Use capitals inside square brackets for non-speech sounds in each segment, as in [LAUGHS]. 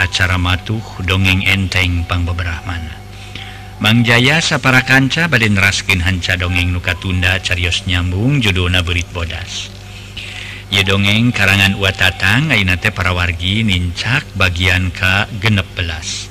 acara matuh dongeng enteng Pangbeberahmana Mangjaya sapara kanca badin raskin hanca dongeng nuka tunda carios nyambung judona berit bodas. Ye dongeng karangan Utatang Ainate para wargi nincak bagian ka genep belas.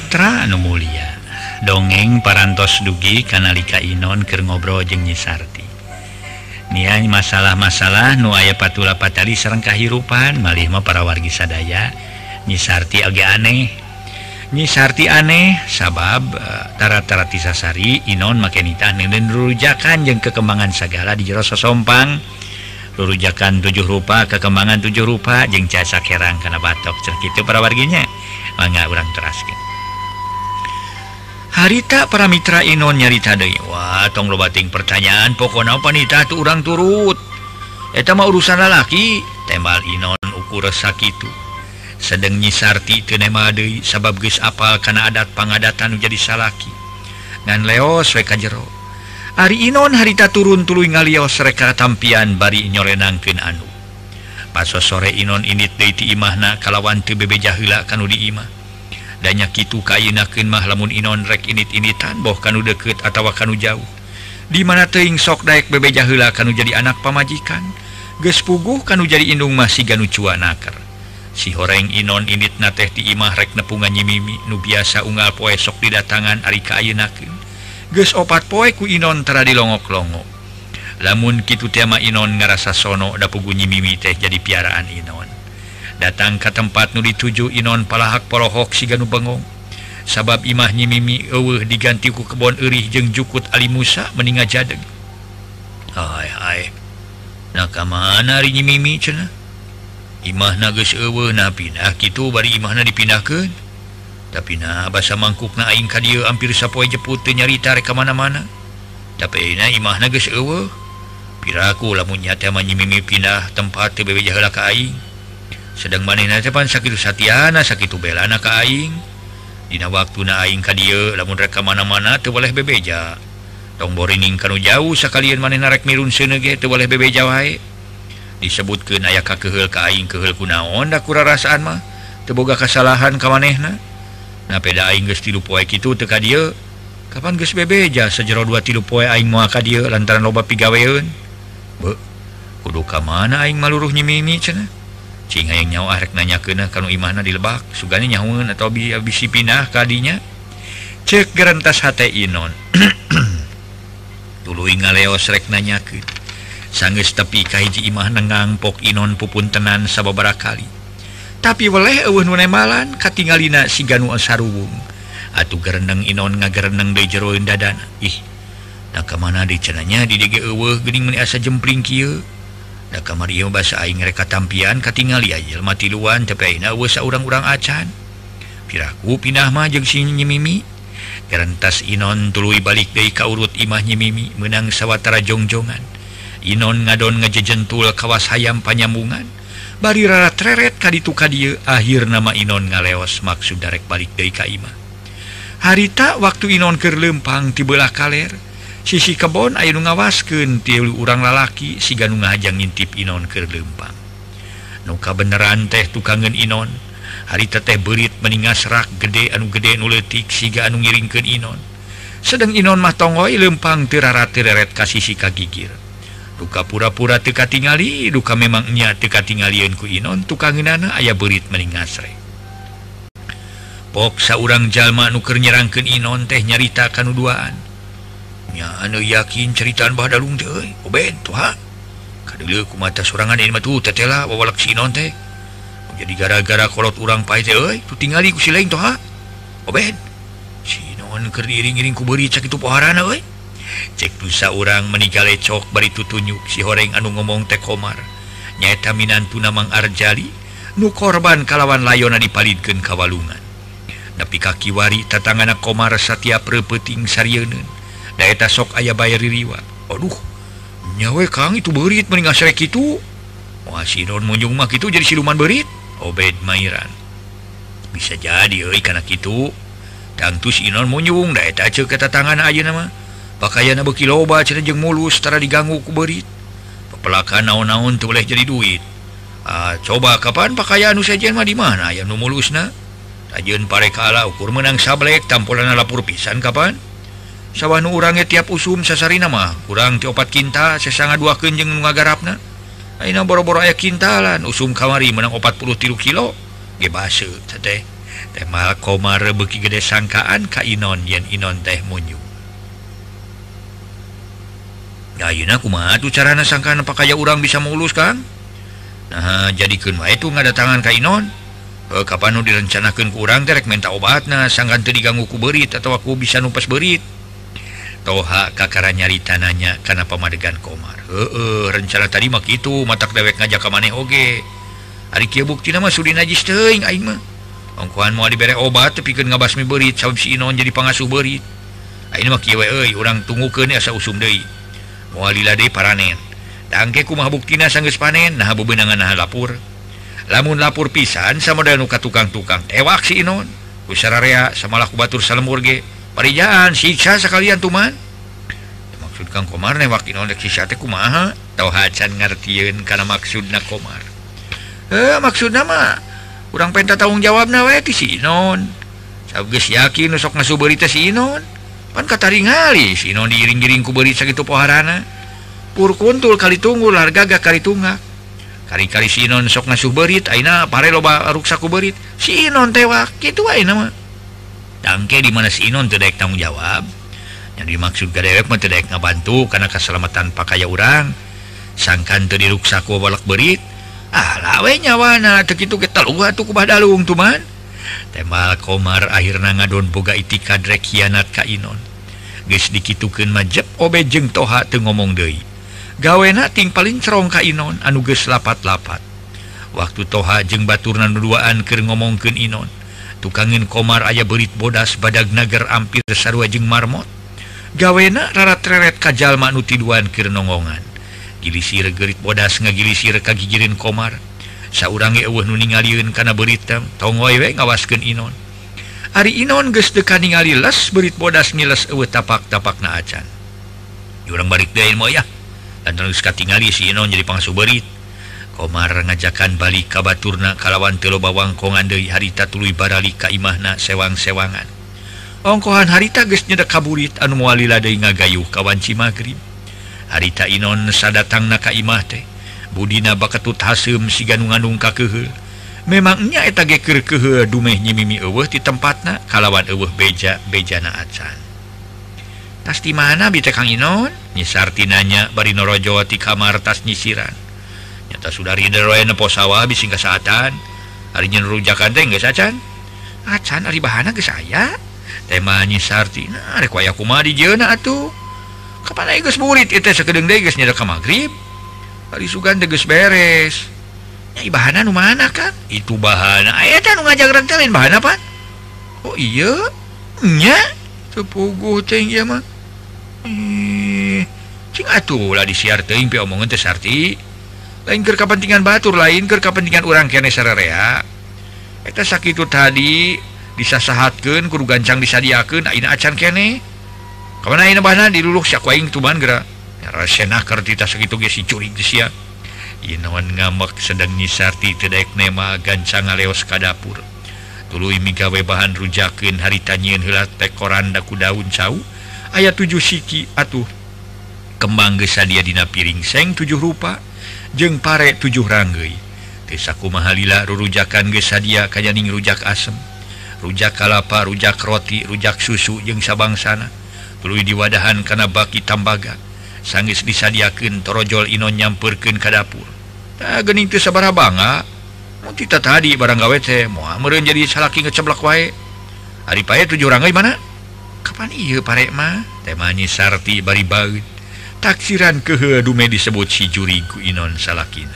Mitra Anu Mulia. Dongeng parantos dugi kanalika Inon ke ngobrol jeng nyisarti Nian masalah-masalah nu aya patula patali serrang kahirupan malihma para wargi sadaya nyisarti agak aneh. Nyisarti aneh sabab eh, tara-tara tisasari Inon makenita dan rujakan jeng kekembangan segala di jero sosompang rujakan tujuh rupa kekembangan tujuh rupa jeng casak kerang karena batok. Cerkit itu para warginya. Mangga orang teraskan harita para Mitra Inon nyarita Dewa tong lobating pertanyaan pokona wanita tuh urang turut. Etama urusan lalaki tembal Inon ukur sakit sedang nyisarti Tenemadewi sabab guys apal karena adat pengadatan menjadi salaki. Dan Leosweka jero. Ari Inon harita turun tulu ngalios reka tampian bari nyorenangkin anu. Paso sore Inon init deiti imahna kalawan tebebe jahila kanu di imah danya kitu kainakin mah lamun inon rek init initan boh kanu deket atawa kanu jauh. Dimana teing sok daek bebe jahila kanu jadi anak pamajikan gespuguh kanu jadi indung masih ganu cua naker si horeng inon init na teh di imah rek nepungan nyimimi nu biasa unggal poe sok didatangan ari kainakin ges opat poe ku inon tera dilongok-longok. Lamun kitu tema inon ngerasa sono da pugu nyimimi teh jadi piaraan inon. datang ke tempat nu dituju Inon palahak Porohok Siganu Bengong. Sabab Imahnyi Mimi Ewe digantiku kebon Irih jeung Jukut Ali Musa meninga jadeg hai hai. Naka mana Rinyi Mimi cena Imah nages ewe na pindah gitu bari imahna dipindahkan tapi nah basa mangkuk na aing dieu hampir sapoi teu nyarita rek ka mana-mana. Tapi na imah nages ewe piraku lamun nyata manyi mimi pindah tempat TBB jahala ka aing. sedang manpan sakit Satiana sakit belana kaing Dina waktu naing ka dia namun reka mana-mana tuh boleh bebeja. Tomborining kalau jauh sekalian maneh narek mirun senege teu boleh bebeja wae. Disebut ke naya ka kehel kaing kehel kunaon da kura rasaan mah. Teboga kesalahan ka manehna. Na peda aing geus tilu poe kitu teu ka dieu kapan geus bebeja? Sajero dua tilu poe aing moal ka dieu lantaran loba pigaweun. Be kudu ka mana aing maluruh nyimimi cenah? nyawa [CLEARS THROAT] nanya ke kalau Imana dilebak sugani nyaun atau habis pindah kadinya. Cek gerentas hate Inon. Tuluy ngaleosrek nanya ke. Sangges tepi Kaji Imah nengangpok Inon pupun tenan sababara kali. Tapi weleh malan katingalina si Ganu saruwung atuh gerendeng Inon ngagerendeng deui jeroin dadana. Ih nah kemana dicenanya di DG gening asa jempling kiu da kamar bahasa Aing mereka tampian katingali jelma tiluan tepaina wesa urang-urang acan. Piraku pindah majeng sini mimi gerentas Inon tuluy balik dari kaurut imahnya mimi menang sawwatara jongjongan Inon ngadon ngejejentul kawas hayam panyambungan. Bari rara treret ditu ka dia akhir nama Inon ngaleos maksud darek balik dari Kaimah harita waktu Inon kerlempang tibelah kaler. sisi kebon Ayu ngawasken tilu urang lalaki siganung ngajang ngintip Inon ke lempang nuka beneran teh tukangen Inon harita teh berit meninga serak gede anu gede nuletik siga anu ngiringken Inon. Sedang Inon mah tongoi lempang teraratereret ka sisi kagigir duka pura-pura teka tingali duka memangnya teka tinggalian ku Inon tukangenana ayah berit meningasre Poksa urang jalma nuker nyerangkan Inon teh nyarita kanuduaan. nya anu yakin ceritaan Badalung ku mata serangan teh jadi gara-gara kolot urang tinggalling ku cek dosa orang meninggal lecok bari tutunyuk si horeng anu ngomong teh komar. Nyaeta Minantu Namang Arjali nu korban kalawan layona dipalidkan Kawalungan tapi kakiwari tatangana Komar Satya prepeting Saryeun eta sok ayah bayar riwa Aduh nyawe Kang itu berit meninggal serrek itu. Wah munjung munjungmah itu jadi siluman berit obed Mairan. Bisa jadi oi karena itu. Tangtus Inon munjung daeta kata tangan aja nama. Pakaian beki loba cerejeng mulus secara diganggu ku berit pepelakan naon-naun tuh boleh jadi duit. Ah, coba kapan pakaian nu saja mah di mana? Yang nu mulusna tajun parekala ukur menang sablek tampolan lapur pisan kapan? sawwanu urangnya tiap usum sasari nama kurang tiopat kinta sesanga dua kenjeng ngagarapna. Aina boro-boro aya kintalan usum kamari menang 40 tilu kilo. Gebase teh temal komar beki gede sangkaan ka inon yen inon teh munyu. Ya ayeuna kumaha tuh carana sangkaan pakaya urang bisa mulus kan nah jadikeun wae tu ngadatangan ka inon. E, kapan nu direncanakeun ku urang teh rek menta obatna sangkan teu diganggu ku beurit atawa ku bisa numpas beurit toha kakara nyari tananya karena pemadegan Komar he, rencana tadi mak itu mata dewek ngajak ke maneh oge. Hari kia bukti nama suri najis teing aing mah. Ongkohan mau dibere obat tapi kan ngabasmi berit sabab si inon jadi pengasuh berit aing mah kia euy urang tunggukeun asa usum deui. Moal lila deui paranen. Dangke kumaha buktina sanggeus panen nah bebenangan nah lapur. Lamun lapur pisan sama dan nuka tukang-tukang tewak si inon. Kusararea samalah kubatur salemur ge. perijaan siksa sekalian tuman maksudkan komar waktu kumaha? Atau hacan ngertiin karena maksud na komar. Eh maksud nama kurang penta tanggung jawab na we si sinon sabges yakin sok ngasu berita sinon pan kataringali Inon diiring-iring ku berita gitu poharana. Pur kuntul kali tunggu harga gak kali tunggak kali-kali sinon sok ngasuh berit aina pare loba ruksa ku berit. Sinon tewak gitu wae nama tangke di mana si Inon tidak tanggung jawab. Yang dimaksud gadewek mah tidak ngabantu karena keselamatan pakaian orang sangkan teu diruksaku balak berit. Ah lawe nyawana teu kitu getaluga tuh ku badalung tuman tembal komar akhirna ngadon boga itikad rek khianat ka Inon. Geus dikitukeun majep obe jeung toha teu ngomong deui. Gawena ting paling cerong ka Inon anu geus lapat-lapat. Waktu toha jeung baturna duaan keur ngomongkeun Inon. tukangin komar ayah berit bodas badag nagar ampir sarua jeung marmot. Gawena rara treret kajal manu tiduan keur nongongan. Gilisir gerit bodas ngagilisir kagigirin komar. Saurange eueuh nu ningalieun kana beritam tongoy we ngawaskeun Inon. Ari Inon geus deka ningali les berit bodas ngiles eueuh tapak-tapakna acan urang balik deui moyah dan terus katingali si Inon jadi pangsu berit Omar ngajakan balik kabaturna kalawan telobawangkongan dari harita tului barali Kaimahna sewang-sewangan. Ongkohan harita gesnya dekaburit anu muwalila dari ngagayuh kawanci magrib. Harita Inon sadatang na Kaimah teh Budina baketut hasem si ganung-ganung kakehel memangnya eta geker kehe dumeh nyimimi eueuh di tempatna kalawan eueuh beja bejana acan. Tas di mana bite Kang Inon? Nyisartinanya bari norojowati ti kamar tas nyisiran. kita sudah riderpo sawah bis kesehatan harinya rujakan deh guys acan. Hari bahana ke saya tema nyisartina rek waya kuma di jeuna atuh. Kapan geus burit itu sakedeung deui geus nyada ka magrib? Hari sugan teh geus beres. Nya bahana nu mana kan itu bahana. Aya teh nu ngajak rentelin bahana pan? Oh iya? Nya? Tepuguh teh ieu mah. Eh cing atuh lah disiar teuing pe omongan teh sarti. lain ke kepentingan Batur lain ke kepentingan orang Kenerea kita sakit tadi bisa saatkan guru gancang disadiakan acan kene. Kemana diluk segitu ngamak sedang nyisarti tidak nema gancang ngaleos ka dapur. Tulu migawe bahan rujakin hari tanyiin hilat tekoran daku daun cau. Ayat 7 siki atuh kembang gesa dia dina piring seng 7 rupa. jeng pare 7 ranggeisaku mahalila rurujakan gesadia kanyaning rujak asem. Rujak kalapa rujak roti rujak susu jeung sabangsana perlu diwadahan karena baki tambaga. Sanggis disadiaken torojol Inon nyampurken ka dapur. Gening itu sabar banga kita tadi barang baranggawe mau jadi salaki ngeceblak wae. Hari pay 7 orang mana? Kapan iya parema temanya Sarti bari banget taksiran kehe dume disebut sijuriku Inon salahkin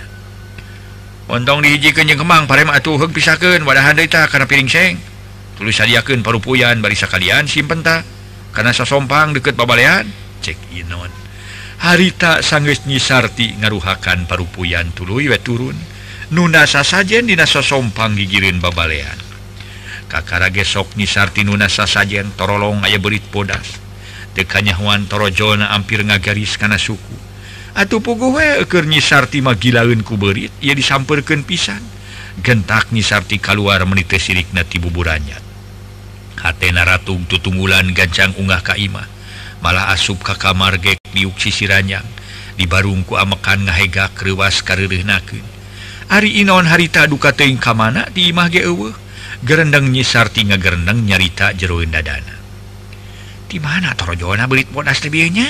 ontong dijikannya Kemang pare atuh pisaken wadahta karena piring seng. Tulis hadiaken parupuyan barisa kalian simpenta karena sosompang deket babalean cek Inon. Harita sangges nyisarti ngaruhakan parupuyan tulu we turun. Nunasa sajen dina sosompang gigirin babalean. Kakara gesok nyisarti nunasa sajen torolong aya berit podas dekanyawan torojona ampir ngagaris karena suku atau pugoker nyisarti magilaun kuberit ia disamperkan pisan. Gentak nyisarti keluar menite sirik nati buburannya. Hatena ratung tutunggulan gancang unggah kaimah malah asup ka kamar gek diuk sisiranyang dibarungku amekan ngahega krewas karirihnakeun Ari Inon harita duka teing kamana di imah ge eueuh. Gerendang nyisarti ngagerendang nyarita jeroin dadana. di mana? Torjona belit modastrinya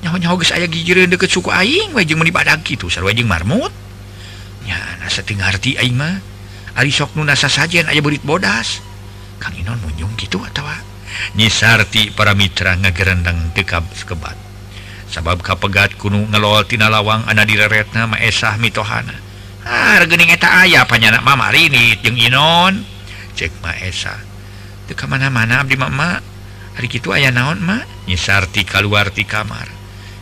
geus aya gigi deket suku aing wajeng menipada gitu sarwajeng marmutnya nasa tingarti aing mah. Ari sok nu nasa sajen aya belit bodas. Kang Inon munjung gitu atawa? Nyisarti para mitra ngagerendang dekab sekebat. Sabab kapegat kuno ngelol tina lawang ana direretna maesah mitohana. Ah gening eta aya panyanak mama rinit jeung Inon. Cek maesah. Teu ka mana-mana abdi mama? hari itu aya naon mah nyisarti kaluarti kamar.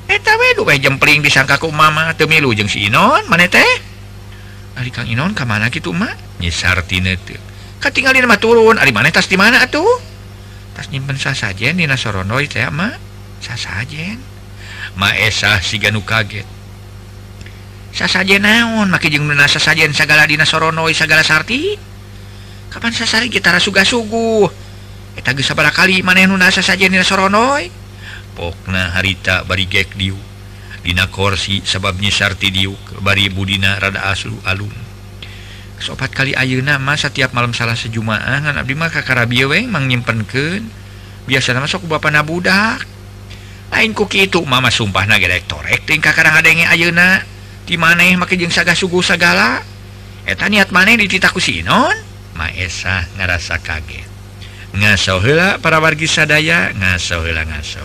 Eh, Eta we duwe jempling disangkaku mama teu milu jeung si Inon maneh teh? Ari Kang Inon ka mana kitu mah nyisarti teu. Katingalin mah turun. Ari maneh tas di mana atuh? Tas nyimpen sasajen dina soronoi teh mah sasajen. Ma esah si ganu kaget sasajen naon? Make jeung meuna sasajen sagala dina soronoi sagala sarti? Kapan sasari kita rasuga suguh? sabar kali maneh saja Soronoi? Pokna harita barigek diu. Dina korsi sebabnya sarti diuk bari Budina rada aslu alum. Sopat kali Ayeuna nama setiap malam salah sejumaangan Abdi maka Karabiweng menyimpenken biasa masuk Bapak Nabudak. Lain kuki itu Mama sumpah narektorek tingkah karena adanya Ayeuna. Di maneh make jeng saga sugu segala eta niat maneh dititaku Sinon? Maesa ngerasa kaget. ngaso hela para wargi sadaya ngaso hela ngaso.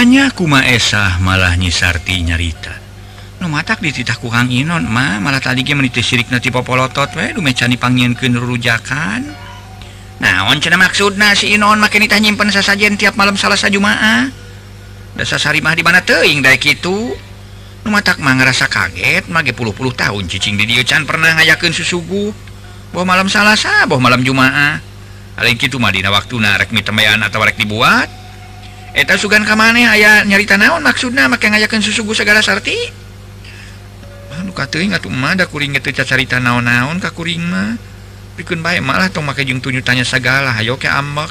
Anya kuma esah malah nyisarti nyarita. No, mata dititah kuhang Inon ma malah tadi meniti sirik nati popolotot we dume cani pangin ke rujakan naon cina maksud na si Inon makin ditah nyimpen sasajen tiap malam salasa jumaa dasa sari mah di mana teing dari kitu? No, matak mah ngerasa kaget mage puluh-puluh tahun cicing di dieu can pernah ngajakeun susugu boh malam salasa boh malam jumaa lain kitu mah dina waktuna rek mitemayan atawa rek dibuat. eta sugan kam maneh aya nyarita naon maksudna make ngayakan susugu segala sarti carita naon-naon kakuringma pikun baik malah tong make jeng tunyu tanya segala hayo ke ambek.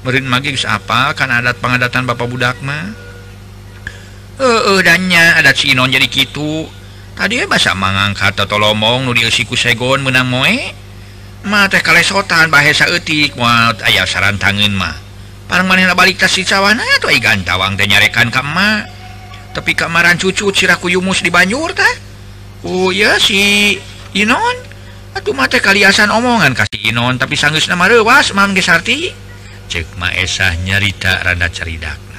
Merin magi apa kan adat pengadatan bapak budakma eh uh, dannya adat sinon jadi gitu tadi bahasa mangangkat atau lomong nu siku segon menang moe. Mah teh kalesotan bahasa etik muat ayah saran tangan mah. balik sawwang ah, danyarekan kamma tapi kamaran cucu siraku yumus di Banjur tah. Oh ya si Inon. Aduh mate kaliasan omongan kasih Inon tapi sanggus nama rewas Mamgesarti cek Maesah nyarita rada ceridak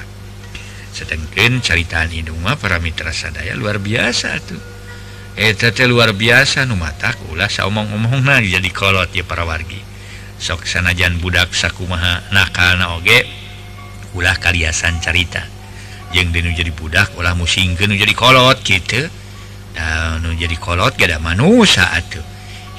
sedangkan ceritaan Iduma para mitra sadaya luar biasa tuh eh luar biasa numatakulah omong-omong jadi kolot ya para wargi. sok sanajan budak sakumaha nakana oge ulah kaliasan carita. Yang denu jadi budak ulah musingkeun jadi kolot gitu. Dan nu jadi kolot gada manusia atuh.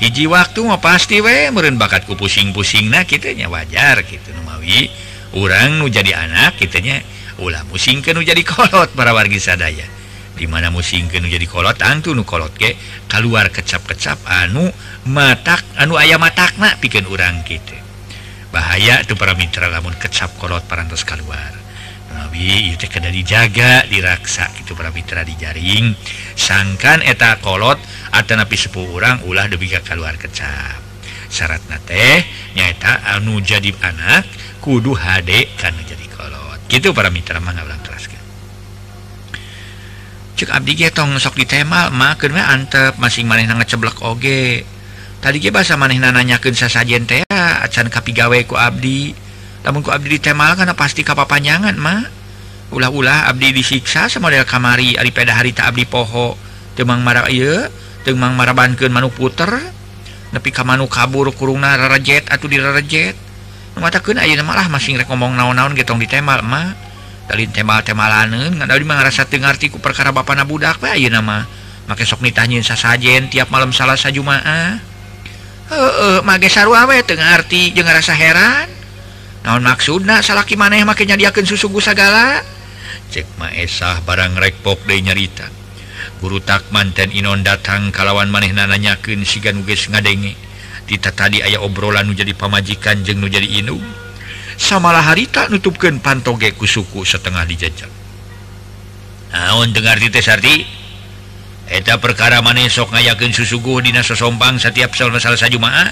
Hiji waktu mah pasti we meureun bakatku pusing-pusingna kitu nya wajar kitu numawi orang urang nu jadi anak kitanya ulah musingkeun nu jadi kolot para wargi sadaya. dimana musingken jadi kolot Antu nukolot ke keluar kecap-kecap anu mata anu ayam matakna bikin urang gitu. Bahaya tuh para mitra namun kecap kolot parantos keluar Nabi itu kena dijaga diraksa gitu para mitra dijaring sangkan eta kolot atau napi sepuluh orang ulah demi keluar kecap. Syarat na teh nyaeta anu jadi anak kudu HD karena jadi kolot. Gitu para mitra mah ulang kelas Abdi getong sok di tema makin antep masing maneh na oge. Tadi ge bahasa maneh nanyaken sasajen teh acan kapi gaweku Abdi. Namun ku Abdi ditemal karena pasti kapal panjangan mah. Ulah-ulah Abdi disiksa sama model kamari Ari peda hari tak Abdi poho. Temang marah iya temang marabankeun manu puter. Nepi ka manuk kabur kurungna rarajet atuh direrejet matakeun ayeuna malah masing rek ngomong naon-naon getong ditemal mah. tema-temarasa Tengartiku perkara Bapak na budak nama make sok ditanyain sasajen tiap malam salah sa jumaa mage sarwe Tengarti je rasa heran. Naon maksudna salaki maneh makanya diaken susugu segala cek Maesah barang rekpok de nyarita. Guru tak manten Inon datang kalawan maneh nanyaken sigan nuges ngadenge. Ditata tadi ayah obrolan nu jadi pamajikan jeng nu jadi inung. samalah hari tak nutupkan pantogeku suku setengah dijajak naon dengar Eta perkara maneh sok ngayakin susuguh Dina sosompang setiap sel-sal Jumaah?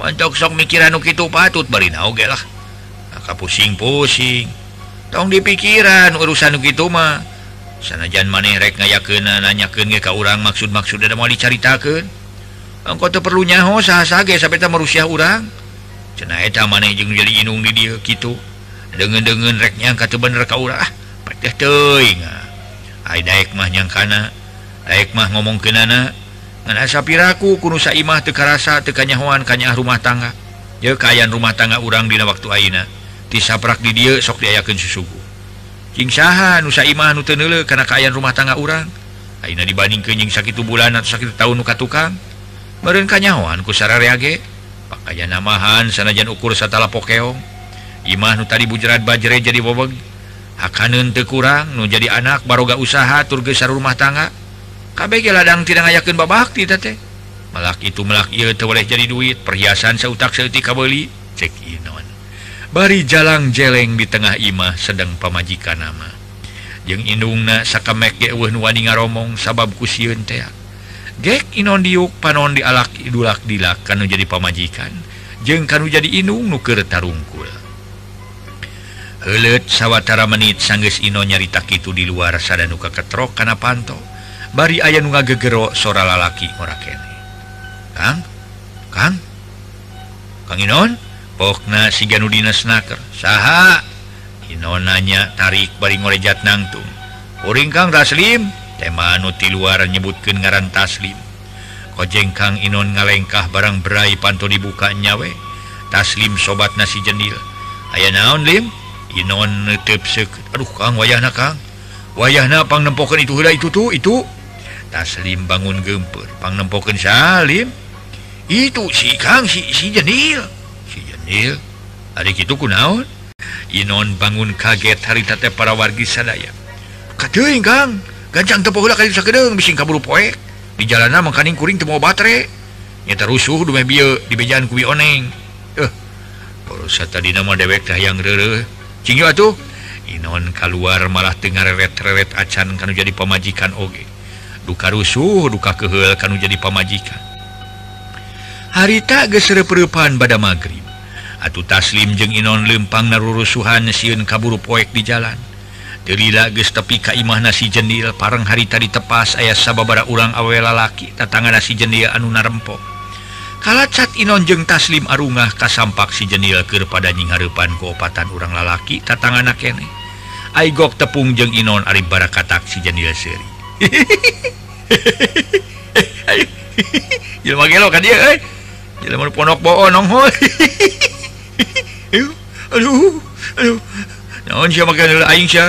Montok sok mikiran itu patut barina oge lah. Ah, Maka pusing-pusing Tong dipikiran urusan gitu mah. Sanajan maneh rek ngayakin nanyakin ke orang maksud-maksud ada mau dicaritakan Engkau tuh perlu nyaho sah-sage sampai tak merusia orang cenaeta maneh jeung jadi inung di dia gitu. Dengan dengan reknya kata bener kau lah patah teuing ah. daek mah nyangkana daek mah ngomong kenana ngan asa piraku kunu saimah teu karasa teu kanyahoan kanya rumah tangga. Ye kaayaan rumah tangga urang dina waktu ayeuna. Tisaprak di dia sok diayakeun susugu. Cing saha nu saimah nu teu neuleuh kana kaayaan rumah tangga urang? Aina dibandingkeun jeung sakitu bulan atau sakitu taun nu tukang? Meureun kanyahoan ku ge pakaian namahan sanajan ukur satala pokeong. Imah nu tadi bujerat bajre jadi bobeg akan teu kurang nu jadi anak baroga usaha turgesar rumah tangga. Ge ladang tidak ngayakeun babakti eta teh malak itu melak ieu teu boleh jadi duit perhiasan sautak seutik kabeuli cek inon bari jalang jeleng di tengah imah sedang pamajikan nama. Jeung indungna sakamek ge eueuh nu wani ngaromong sabab ku sieun teh. gek Inon diuk panon dialak idulak dilak kan jadi pamajikan. Jeng kan jadi inung nuker tarungkul. Helet sawwatara menit sangges Ino nyarita itu di luar sada nuka ketrok karena panto. Bari ayah nuga ngagegero sora lalaki ora kene. Kang? Kang? Kang Inon? Pokna si Ganudina snaker saha? Inon nanya tarik bari ngorejat nangtung. Uring Kang Raslim tema nuti luar nyebutkan ngaran taslim kojeng Kang Inon ngalengkah barang berai panto dibuka nyawe taslim sobat nasi jendil aya naon Lim? Inon Aduh Kang wayah Kang. Wayah napang nempokan itu. Itu tuh itu. Taslim bangun gemper pang nempokan Salim itu si Kang si, si jenil. Si jenil. Adik itu kunaon Inon bangun kaget harita teh para wargi sadaya. Kang. gancang tepula kali sakedeng bising kaburu poek di jalanan makaning kuring temu baterai nyata rusuh dume bieu di bejaan kuwi oneng. Eh pulsa tadi nama dewek teh yang reureuh cing atuh. Inon keluar malah tengah reret-reret acan kanu jadi pamajikan oge. Duka rusuh duka kehel kanu jadi pamajikan. Harita geus reupeureupan pada magrib. Atuh taslim jeung inon lempang narurusuhan sieun kaburu poek di jalan. Terila geus tepi Kaimah nasi jendil pareng hari tadi tepas ayah sababara urang awe lalaki tatanga nasi jendil anu narempo kala cat Inon jeng taslim arungah kasampak si jendil ke pada nying harepan keopatan urang lalaki tatanga kene. Aigok tepung jeng Inon ari barakatak si jendil seri Jelma gelo kan dia eh. Jelma ponok bohong nongol. Aduh, aduh. Naon sia makan aing sia.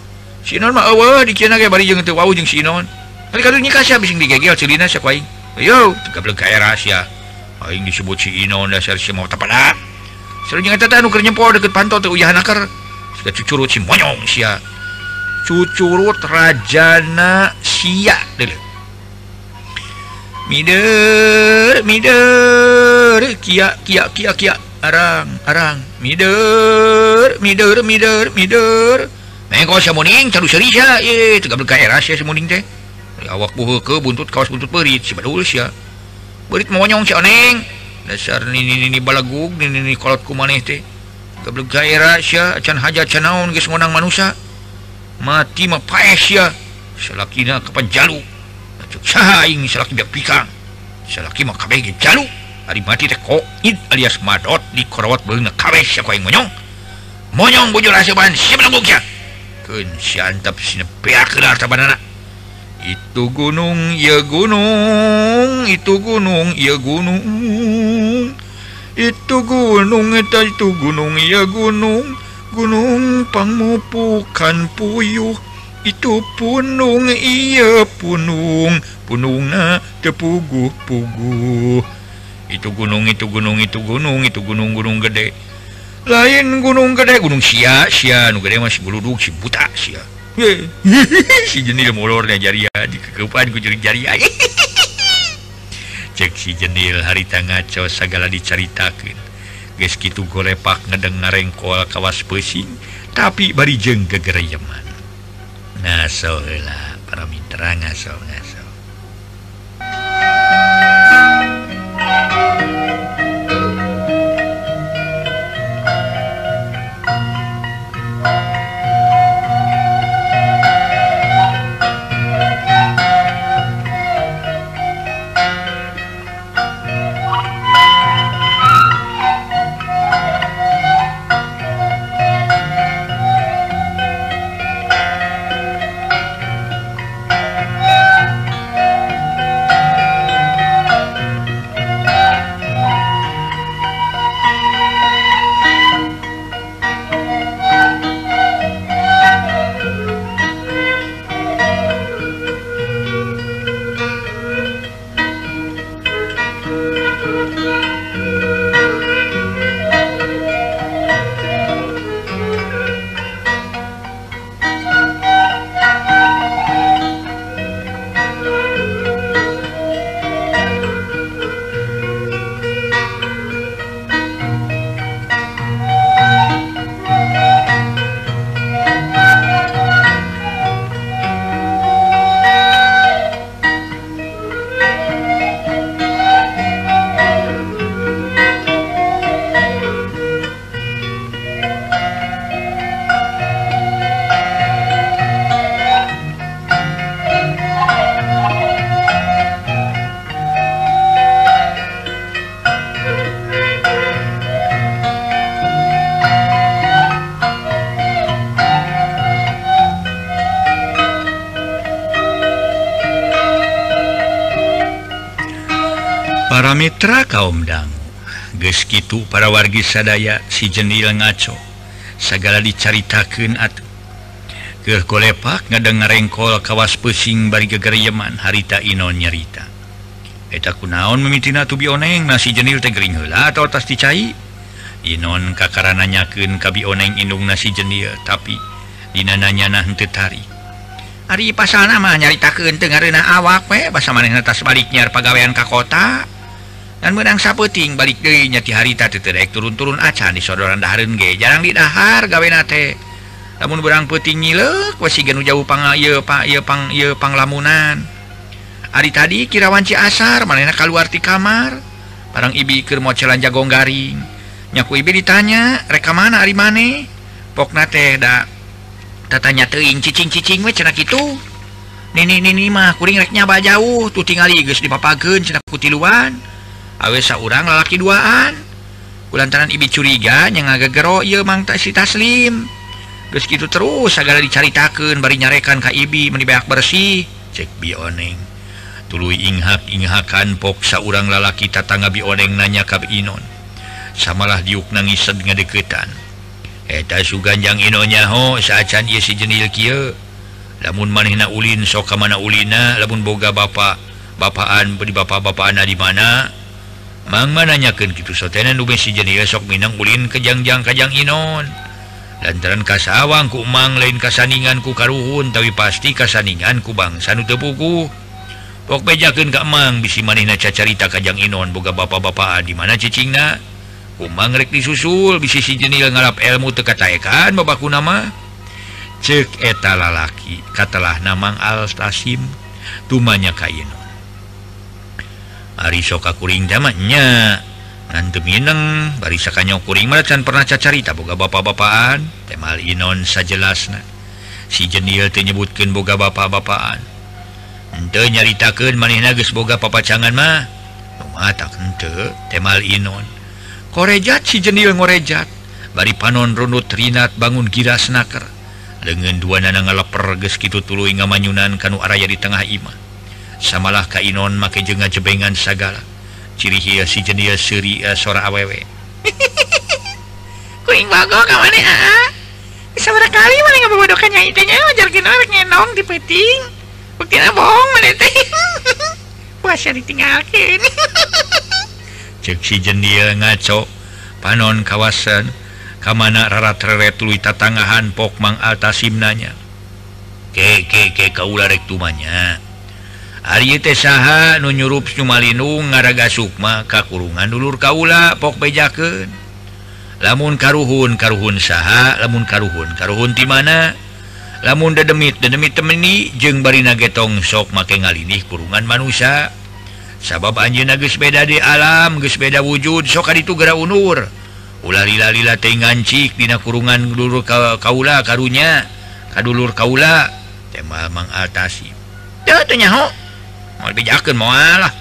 Sinon mah eueuh di Cina ge bari jeung teu wau jeung Sinon. Kali kadu nikah sia bising digegel cilina sia kuaing. Ayo, tegablek kae rahasia. Aing disebut si Inon dasar si mau tapada. Seru jeung eta teh anu keur nyempol deukeut panto teh uyah nakar. Suka cucurut si monyong sia. Cucurut rajana sia deuleu. Mider, mider, kia, kia, kia, kia, arang, arang, mider, mider, mider, mider, mider. Eh, muning eh, eh, awak ke buntut kaos buntut berit. Si Badulsya berit monyong si oneng dasar nini nini balagug nini nini kolot ku maneh teh geblek gaira sia can hajat can naon geus ngonang manusa mati mah paeh sia salakina kepanjalu acuk saha aing salaki biak pikang. Salaki mah kabeh ge jalu. Ari mati teh koid alias madot di korowat beungeung kabeh sia ka aing monyong. Monyong bujur asuban si menungguk sia siantap itu gunung ya gunung. Itu gunung ya gunung. Itu gunung itu itu gunung ya gunung. Gunung pangmupukan puyuh. Itu punung iya punung. Punung na tepuguh-puguh. Itu gunung itu gunung itu gunung itu gunung gunung gede. lain gunung gede gunung Sia Sia nu gede mah si buluduk si buta Sia si jenil molornya jari di kekepan ku jari jariah cek si jenil harita ngaco segala diceritakan geus kitu golepak ngedeng ngarengkol kawas pesing tapi bari jeung gegereyeman ngaso heula para mitra ngaso ngaso para Mitra kaumdang geskitu para wargi sadaya si jenil ngaco. Segala dicaritaken atuh kolepak ngadeng ngarengkol kawas pusing bari gegeryeman harita Inon nyerita eta kunaon memitina tubi oneng nasi jenil tegering heula atau tas dicai? Inon kakara nyakeun kabi oneng inung nasi jenil tapi dinananya nah henteu tari. Ari pasal mah nyaritakeun teu awak we basa manehna tas balik nyar pagawean ka kota. dan menang sapeting balik dirinyati harita titirek turun-turun aca di sodoran daun ge. Jarang didahar gawe nate. Namun berang peting nyilek wesi genu jauh pang ye pak ye pang ye pang lamunan. Hari tadi kirawan ci asar manena keluar di kamar. Barang ibi keur mau celan jagong garing. Nyaku ibi ditanya reka mana ari mane? Pokna teh da tatanya teuing cicing-cicing we cenah kitu. Nini nini mah kuring rek nyaba jauh tuh tinggali geus dipapageun cenah kutiluan awesa urang lalaki duaan. Kulantaran ibi curiga yang agak gero ia mangta si taslim. Gus gitu terus segala dicaritakan bari nyarekan ka ibi menibeak bersih. Cek bioneng tulu inghak inghakan poksa urang lalaki tatangga bioneng nanya kab inon. Samalah diuk nangis sed eta suganjang inonyaho saacan ia si jenil kia lamun manehna ulin soka mana ulina lamun boga bapak bapaan beri bapak-bapak anak di mana Mama nanyakan gitu sotenan dube si jenis sok Minang ulin kejangjang Kajang Inon. Lantaran kasawang kumang lain kasaningan ku karuhun tapi pasti kasaningan ku bangsa nu tepuku pok bejakeun ka Mang bisi manehna cacarita Kajang Inon boga bapak-bapak di mana cicingna? Kumang rek disusul bisi si jenil ngarap ilmu teu kataekan babakku nama. Cek eta lalaki katalah namang Al Tasim tumanya kaino Ari soka kuring zamannya ngantem Mineng barisakannya kuring macan pernah cacarita boga bapak-bapaan. Temal Inon sajelasna. Si jenil menyebutkan boga bapak-bapaan. Ente nyaritakan maneh nages boga papacangan mah. Mata ente temal Inon korejat si jenil ngorejat. Bari panon runut rinat bangun giras naker dengan dua nana ngaleper geus kitu tuluy ngamanyunan kanu araya di tengah imah. samalah Kainon make jenga jebengan segala. Ciri hias si jenia Syria eh, sora awewe. [LAUGHS] Kuing bago kawan ah, ah. Sabara kali mana nggak bodohkannya idenya ngajarkin orang nyenong di peting. Bukti bohong mana teh [LAUGHS] puasa ditinggalkan. [LAUGHS] Cek si jenia ngaco panon kawasan. Kamana rarat reret tului tatangahan pok mang altasimnanya keke ke, ke kaula rek tumanya Ari saha nunyurup Sumalinung ngaraga Sukma kakurungan dulur Kaula pok bejaken lamun karuhun karuhun saha lamun karuhun karuhun di mana? Lamun dedemit dedemit temeni jeung barina getong sok make ngalinih kurungan manusia sabab anjeunna geus beda di alam geus beda wujud sok kaditu gara unur. Ulah lila-lila teh ngancik dina kurungan dulur ka, kaula karunya kadulur kaula tema mang atasi teu nyaho. mau dijakan mualah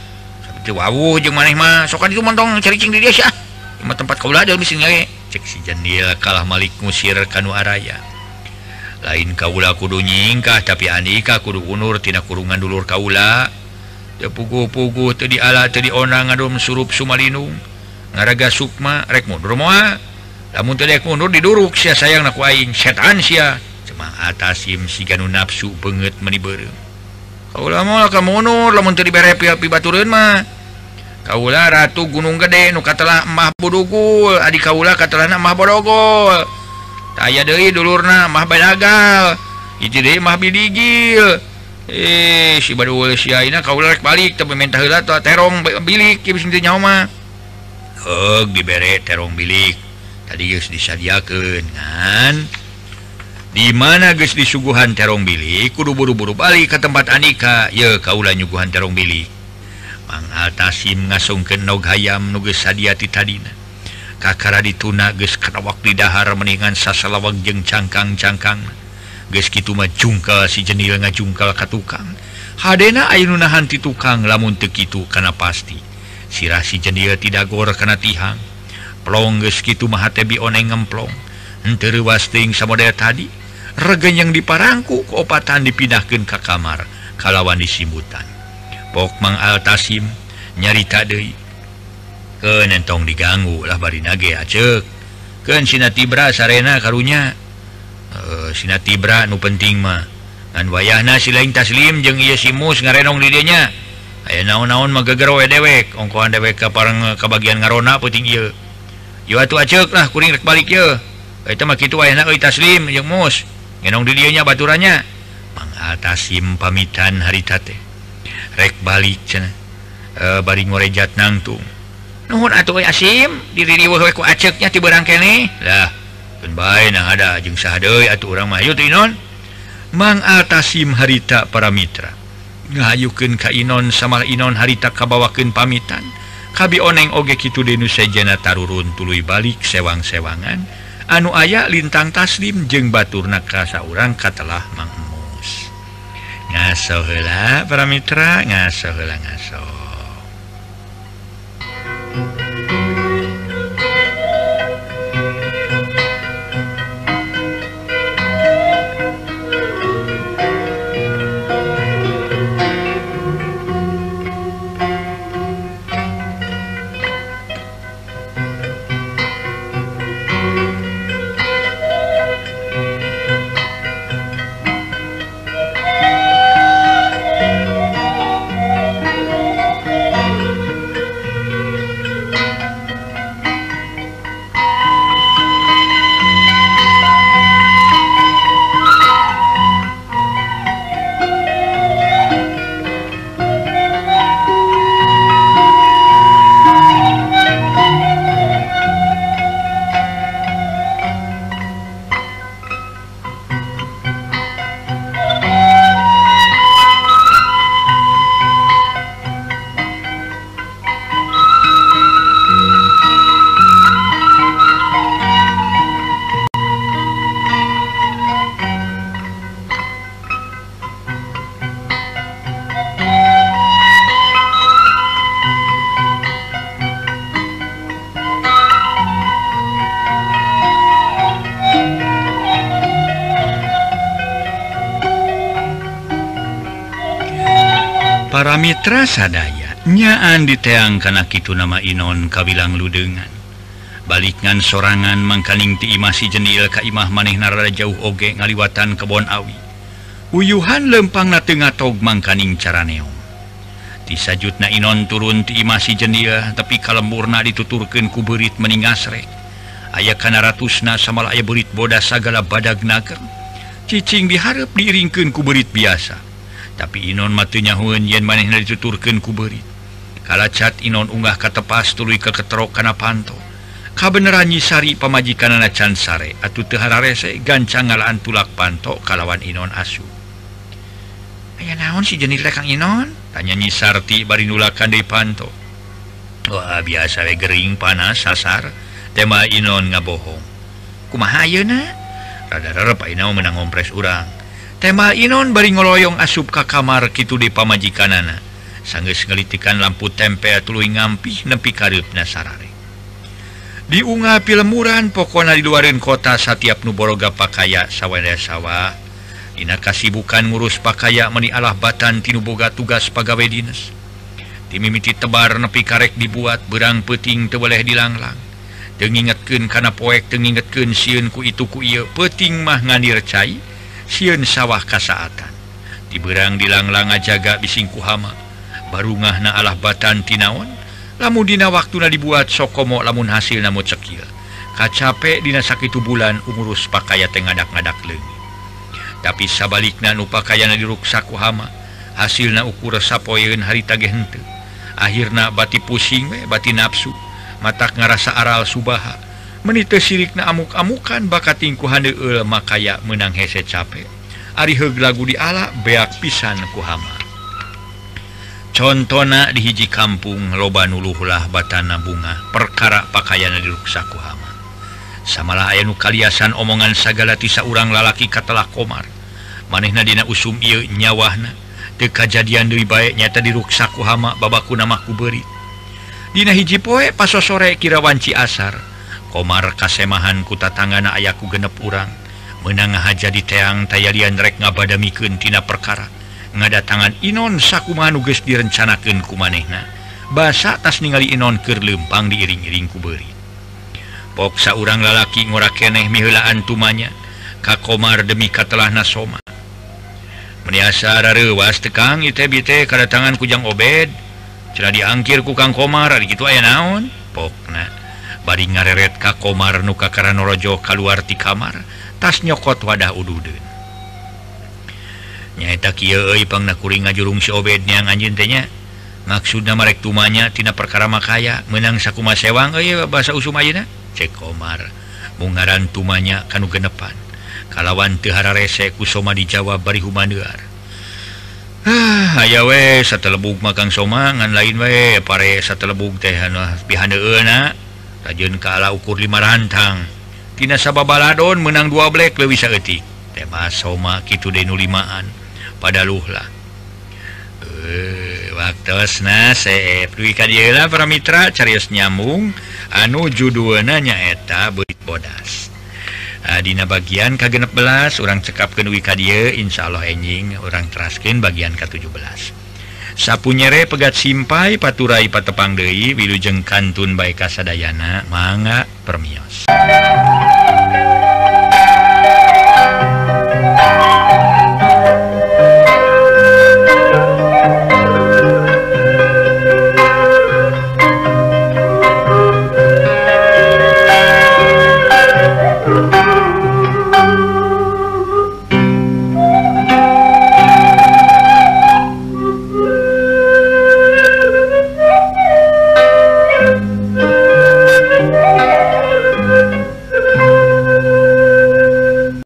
jeung maneh sokan itu mentong cari di desa Ima ah. tempat kau ada mesin cek si Jandil kalah Malik musir kanu araya. Lain kaula kudu nyingkah tapi Andika kudu unur tina kurungan dulur kaula. Tepugu-pugu tadi ala tadi onang ngadum surup sumalinung. Ngaraga sukma rek mundur moa lamun tadi rek mundur diduruk sia sayang naku aing. Setan sia. Cuma atasim si ganu nafsu banget meni berem kamu mah Kaula Ratu Gunung Gede nu katelamah Budugul Adi Kaula katelanmah Borogol aya Dewi dulurnamah Bagal Imah Bidigil. Eh si Kaula balik pemerintah terong bilik nyama diberre terong bilik. Tadi disadiakan di mana guys disuguhan terong Billy kudu buru-buru balik ke tempat Anika. Ya Kaula nyuguhan terong Billy Mangaltasim ngasung ke nog hayam nuges sadiati tadina. Kakara dituna geus kana di dahar meningan sasalawang jeng cangkang-cangkang. Geus kitu mah jungkal si jenil ngajungkal ka tukang. Hadena ayeuna nahan ti tukang lamun teu kitu kana pasti. Sirah si jenil tidak gor kana tihang. Plong geus kitu mah teh oneng ngemplong. Henteu wasting samodaya tadi. regen yang diparangku keopatan dipindahkan ke kamar kalawan disimbutan pok mang Altasim nyarita Dewi kenentong bari nage acek. Ke Sinatibra Sarena karunya. Eh, e, Sinatibra nu penting mah. Dan wayahna si lain taslim jeung ia simus ngarenong didnya aya naon-naon magegero dewek. Ongkohan dewek ke parang ke bagian ngarona puting ieu Yo atuh acek lah kuring rek balik ye itu mah kitu wayahna euy taslim jeung mus. genong dirinya baturannya. Mengatasi pamitan haritate rek balik cena. E, bari ngorejat nangtung nuhun atuh asim. Diri diwohoy ku aceknya ti beurang kene. Lah pun bae nah ada jeung sahadeui atuh urang mah. Yeuh inon. Mangatasim harita para mitra. Ngahayukeun ka inon sama inon harita kabawakeun pamitan. Kabi oneng oge kitu deui nu sejana tarurun tuluy balik sewang-sewangan. anu aya lintang taslim jeung batur nakasa orang katalah mangmus. Ngasola para Mitra ngasola ngaso Mitra sadaya nyaan diteang karena itu nama Inon kabilang ludengan. Balikngan sorangan mangkaning tiimasi jenil Kaimah maneh narada jauh oge ngaliwatan kebon awi. Uyuhan lempang na Ten tog mangkaning cara neong tisajut na Inon turun tiimasi jenil tapi kalempurna dituturkan kuberit meningasrek aya kana ratusna sama aya berit bodas sagala badag nager ccing diharap ku kuberit biasa. tapi Inon matnyahun yen maneh dituturken kuberi kala cat Inon unggah katepas tulu ke keterok kana panto. Kabenaran nyisari pamajikan anak cansare atau tehara rese gancang ngalaan tulak panto kalawan Inon asu. Ayah naon si jenis lekang Inon? Tanya nyisarti bari nulakan di panto. Wah biasa we gering panas sasar. Tema Inon ngabohong. Kumaha ayeuna rada-rada Pak Inon menang ngompres urang. tema Inon bari ngoloyong asup ka kamar Kitu di pamajikanana sangges ngelitikan lampu tempe tulu ngampi nepi karib nasarare. Diunga filmuran pokona di luarin kota setiap nuboroga pakaya sawwalaya sawah Dina kasibukan ngurus pakaya meni Allah batan tinuboga tugas pegawai dinas. Dimimiti tebar nepi karek dibuat berang peting teboleh dilanglang. Tengingatkan karena poek tengingatkan siun ku itu ku ia peting mah nganir cair siun sawah kasaatan. Diberang dilanglanga jaga bisingku hama barugah na Allah batan tinaon. Lamudina waktu na dibuat sokomo lamun hasil namun cekil kacapek dina sakit bulan umurus pakaya tengadak-ngadak lengi tapi sabalik na pakaian diruksaku hama hasil na ukur sapoin hari tage hente akhirnya bati pusing we bati nafsu matak ngarasa aral subaha. menite sirik na amuk-amukan bakat tingku handeul makaya menang hese capek ari heug lagu di ala beak pisan kuhama contohna di hiji kampung loba nuluhlah batana bunga perkara pakaian diruksa kuhama samalah aya nu kaliasan omongan sagala tisa urang lalaki katalah komar. Manehna dina usum ieu nyawahna teu kajadian deui bae nyata diruksa kuhama babaku nama kuberi dina hiji poe paso sore kira wanci asar. komar kasemahan kuta tangan ayaku genep urang. Menang haja di teang tayyan rek ngabadamikentina perkara. Ngada tangan Inon sakuma nuges direncanakan ku manehna. Basa tas ningali Inon ke lempang diiring-iring kuberi Poksa urang lalaki ngora keneh mihelaan tumanya. Ka Komar demi katelah nasoma meniasa rewas tekang ITBT kedatangan kujang obed. Celah diangkir ku Kang Komar gitu aya naon? Pokna. bari ngareret ka komar nuka karanorojo kaluarti kamar tas nyokot wadah ududen nyaeta kieu pang ngajurung si obed yang anjin tanya maksudna marek tumanya tina perkara makaya menang sakuma sewang euy bahasa usum ayeuna? Cek komar mungaran tumanya kanu genepan. Kalawan teu hararese ku soma di Jawa bari humandeuar ah aya we satelebug makang soma ngan lain we pare satelebug teh anu pihaneuna Kajun kala ukur 5 rantang. Tina sababaladon menang dua black lebih sayaetik tema soma gitu denulimaan pada luhlah e, eh, waktuna para Mitra Carius nyambung. Anu judul eta berit bodas. Adina bagian K16 orang cekap kewi Ka Insya Allah enjing orang teraskin bagian ke-17 sapu nyere pegat simpai paturai patepang Dei Wilujeng Kantun Baik Kasadayana manga permios.